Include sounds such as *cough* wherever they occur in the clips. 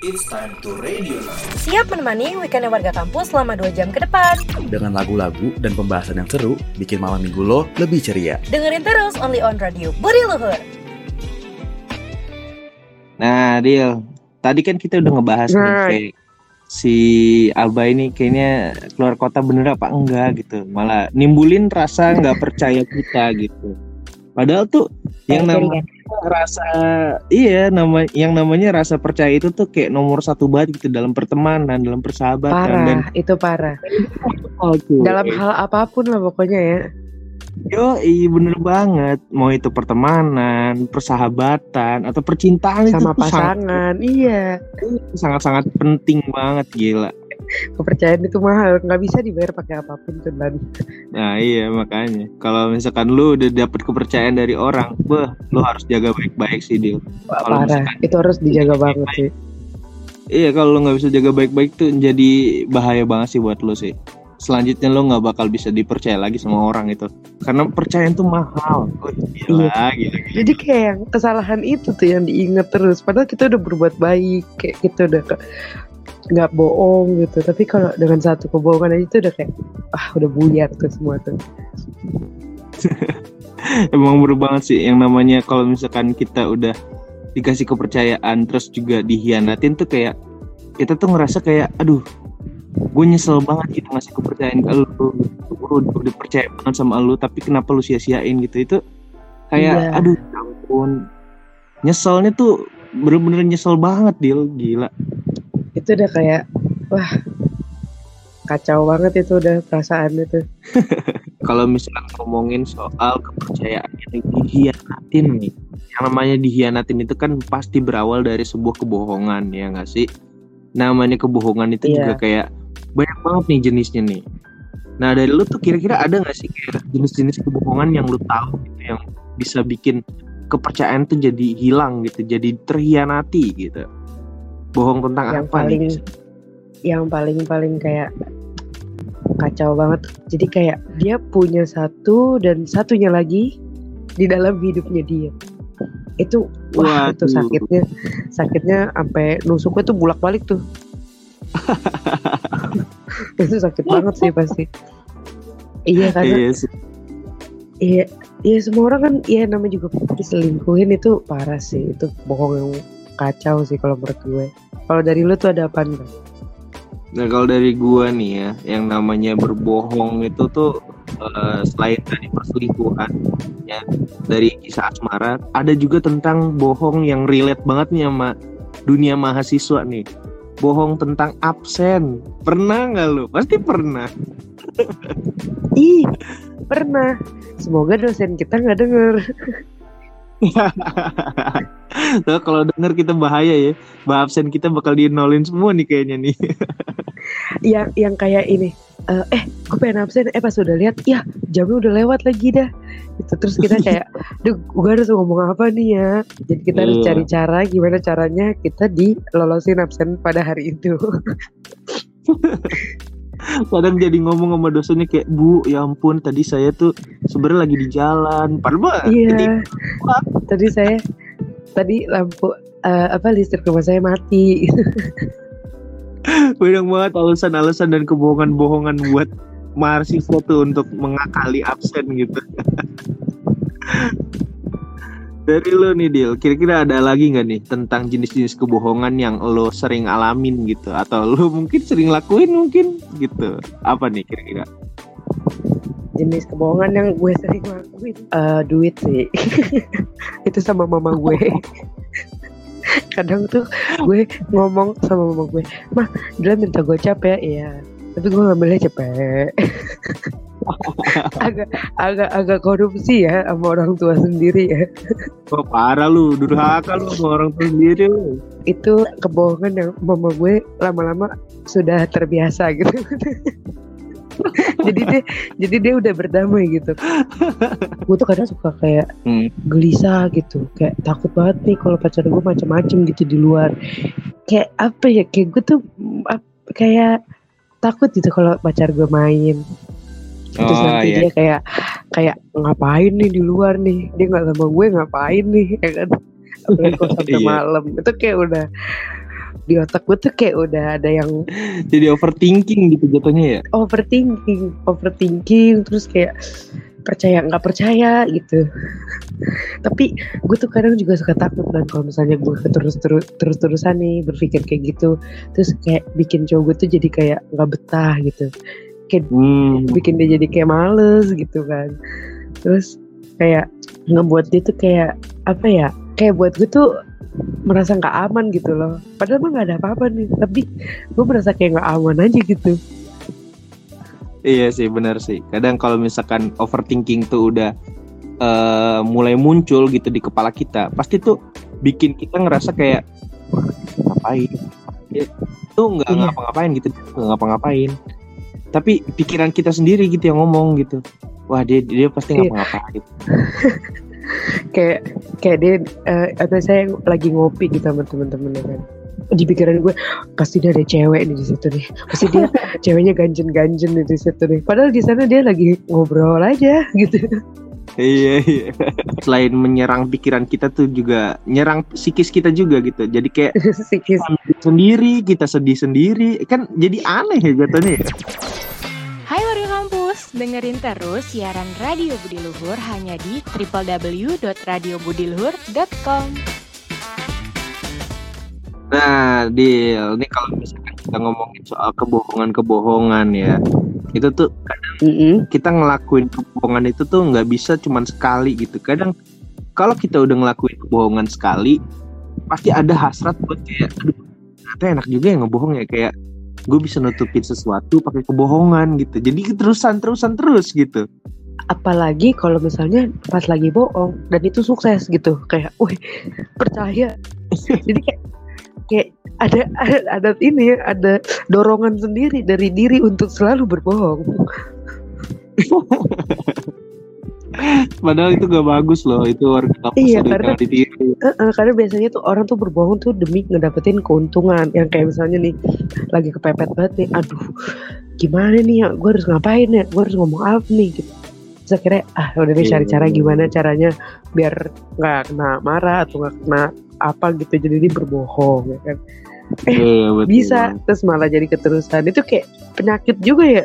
It's time to radio now. Siap menemani weekendnya warga kampus selama 2 jam ke depan. Dengan lagu-lagu dan pembahasan yang seru, bikin malam minggu lo lebih ceria. Dengerin terus only on radio Budi Luhur. Nah, Dil, tadi kan kita udah ngebahas nih kayak si Alba ini kayaknya keluar kota bener apa enggak gitu. Malah nimbulin rasa nggak percaya kita gitu. Padahal tuh yang namanya rasa iya nama yang namanya rasa percaya itu tuh kayak nomor satu banget gitu dalam pertemanan, dalam persahabatan dan Parah, itu parah. tuh. Dalam hal apa pun lah pokoknya ya. Yo, iya bener banget. Mau itu pertemanan, persahabatan, atau percintaan Sama itu tuh sangat- pasangan, iya. sangat-sangat penting banget gila. Kepercayaan itu mahal, nggak bisa dibayar pakai apa pun tuh Dan. Nah iya makanya kalau misalkan lu udah dapet kepercayaan dari orang, beh, lu harus jaga baik-baik sih. Kalau Parah, misalkan- itu harus dijaga banget sih. Iya kalau lu nggak bisa jaga baik-baik tuh jadi bahaya banget sih buat lu sih. Selanjutnya lu nggak bakal bisa dipercaya lagi sama orang itu, karena percayaan tuh mahal. Gila, Iya. gila, gila. Jadi kayak yang kesalahan itu tuh yang diinget terus. Padahal kita udah berbuat baik, kayak kita udah nggak bohong gitu. Tapi kalau dengan satu kebohongan aja tuh udah kayak ah udah buyar tuh semua tuh. *laughs* Emang bener banget sih yang namanya kalau misalkan kita udah dikasih kepercayaan terus juga dihianatin tuh kayak kita tuh ngerasa kayak aduh gue nyesel banget gitu ngasih kepercayaan ke lu gue udah, udah percaya banget sama lu tapi kenapa lu sia-siain gitu itu kayak Iya. aduh ya ampun nyeselnya tuh bener-bener nyesel banget Dil gila Itu udah kayak wah kacau banget itu udah perasaan itu. *laughs* kalau misalkan ngomongin soal kepercayaan yang dihianatin nih yang namanya dihianatin itu kan pasti berawal dari sebuah kebohongan ya nggak sih namanya kebohongan itu Iya. juga kayak banyak banget nih jenisnya nih nah dari lu tuh kira-kira ada nggak sih kayak jenis-jenis kebohongan yang lu tahu gitu yang bisa bikin kepercayaan tuh jadi hilang gitu jadi terhianati gitu bohong tentang yang apa paling nih yang paling paling kayak kacau banget. Jadi kayak dia punya satu dan satunya lagi di dalam hidupnya dia. Itu wah itu Waduh. sakitnya. Sakitnya sampai nusuknya tuh bulak balik tuh. *laughs* Itu sakit banget sih pasti. Iya karena Iya sih. iya iya semua orang kan iya namanya juga diselingkuhin itu parah sih. Itu bohong yang kacau sih kalau menurut gue kalau dari lu tuh ada apa nih Nah kalau dari gua nih ya, yang namanya berbohong itu tuh eh, selain dari perselingkuhan, ya dari kisah asmara, ada juga tentang bohong yang relate banget nih sama dunia mahasiswa nih. Bohong tentang absen. Pernah nggak lu? Pasti pernah. *laughs* Ih, pernah. Semoga dosen kita nggak denger. *laughs* Tuh kalau denger kita bahaya ya. Bah absen kita bakal dinolin semua nih kayaknya nih. Yang yang kayak ini. eh, eh, gue pengen absen. Eh pas udah lihat, ya jamnya udah lewat lagi dah. Itu terus kita *laughs* kayak, duh, gue harus ngomong apa nih ya? Jadi kita harus Iya. cari cara gimana caranya kita dilolosin absen pada hari itu. *laughs* Kadang jadi ngomong sama dosennya kayak, Bu, ya ampun tadi saya tuh sebenarnya lagi di jalan. Padahal tadi Iya. Tadi saya, tadi lampu eh, apa listrik rumah saya mati. *laughs* banyak banget alasan-alasan dan kebohongan-bohongan buat mahasiswa tuh untuk mengakali absen gitu. *laughs* Dari lo nih Dil, kira-kira ada lagi nggak nih tentang jenis-jenis kebohongan yang lo sering alamin gitu atau lo mungkin sering lakuin mungkin gitu? Apa nih kira-kira? Jenis kebohongan yang gue sering lakuin. Eh, duit sih. *laughs* itu sama mama gue. *laughs* Kadang tuh gue ngomong sama mama gue, mah dia minta gue capek ya, tapi gue ngambilnya cepet. *laughs* agak agak agak korupsi ya sama orang tua sendiri ya. Oh parah lu, durhaka lu sama orang tua sendiri lu. Itu kebohongan yang mama gue lama-lama sudah terbiasa gitu. *laughs* jadi dia jadi dia udah berdamai gitu. gue tuh kadang suka kayak Hmm. gelisah gitu kayak takut banget nih kalau pacar gue macam-macam gitu di luar kayak apa ya kayak gue tuh kayak takut gitu kalau pacar gue main terus Oh, nanti iya. dia kayak kayak ngapain nih di luar nih dia nggak sama gue ngapain nih ya kan apalagi kalau sampai Iya. malam itu kayak udah di otak gue tuh kayak udah ada yang Jadi overthinking gitu jatuhnya ya. overthinking overthinking terus kayak percaya nggak percaya gitu tapi gue tuh kadang juga suka takut dan kalau misalnya gue terus terus terus terusan nih berpikir kayak gitu terus kayak bikin cowok gue tuh jadi kayak nggak betah gitu Hmm. bikin dia jadi kayak males gitu kan terus kayak ngebuat dia tuh kayak apa ya kayak buat gue tuh merasa nggak aman gitu loh padahal mah nggak ada apa-apa nih tapi gue merasa kayak nggak aman aja gitu Iya sih benar sih. Kadang kalau misalkan overthinking tuh udah eh, mulai muncul gitu di kepala kita, pasti tuh bikin kita ngerasa kayak "Wah, ngapain? Ya, tuh nggak Iya. ngapa-ngapain gitu, nggak ngapa-ngapain. Tapi pikiran kita sendiri gitu yang ngomong gitu. Wah dia dia pasti Iya. ngapa-ngapain. *laughs* *laughs* kayak kayak dia eh, atau saya lagi ngopi gitu sama temen-temen kan di pikiran gue pasti dia ada cewek nih di situ nih pasti dia *laughs* ceweknya ganjen-ganjen nih di situ nih padahal di sana dia lagi ngobrol aja gitu iya iya. Selain menyerang pikiran kita tuh juga nyerang psikis kita juga gitu. Jadi kayak *laughs* psikis sendiri kita sedih sendiri kan jadi aneh ya jatuhnya. ya. Dengerin terus siaran Radio Budi Luhur hanya di www.radiobudiluhur.com. Nah, Dil, ini kalau misalkan kita ngomongin soal kebohongan-kebohongan ya, itu tuh Mm-mm. kita ngelakuin kebohongan itu tuh nggak bisa cuman sekali gitu. Kadang kalau kita udah ngelakuin kebohongan sekali, pasti ada hasrat buat kayak, aduh, ternyata enak juga yang ngebohong ya kayak gue bisa nutupin sesuatu pakai kebohongan gitu. Jadi terusan terusan terus gitu. apalagi kalau misalnya pas lagi bohong dan itu sukses gitu. Kayak wih percaya. *laughs* Jadi kayak kayak ada, ada ada ini ya ada dorongan sendiri dari diri untuk selalu berbohong. *laughs* Padahal itu gak bagus loh, itu warga kampus Iya, karena- Heeh, karena biasanya tuh orang tuh berbohong tuh demi ngedapetin keuntungan. Yang kayak misalnya nih lagi kepepet banget nih aduh gimana nih ya? Gue harus ngapain ya? Gue harus ngomong apa nih? Gitu. Terus akhirnya ah udah deh cari cara gimana caranya biar nggak kena marah atau nggak kena apa gitu. Jadi dia berbohong ya kan? Iya, betul bisa banget. terus malah jadi keterusan. Itu kayak penyakit juga ya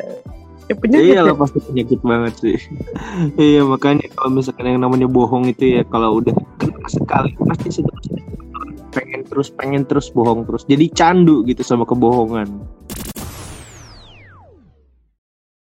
ya penyakit Iya ya. lah pasti penyakit banget sih. *laughs* iya makanya kalau misalkan yang namanya bohong itu ya kalau udah kena sekali pasti seterusnya pengen terus pengen terus bohong terus jadi candu gitu sama kebohongan.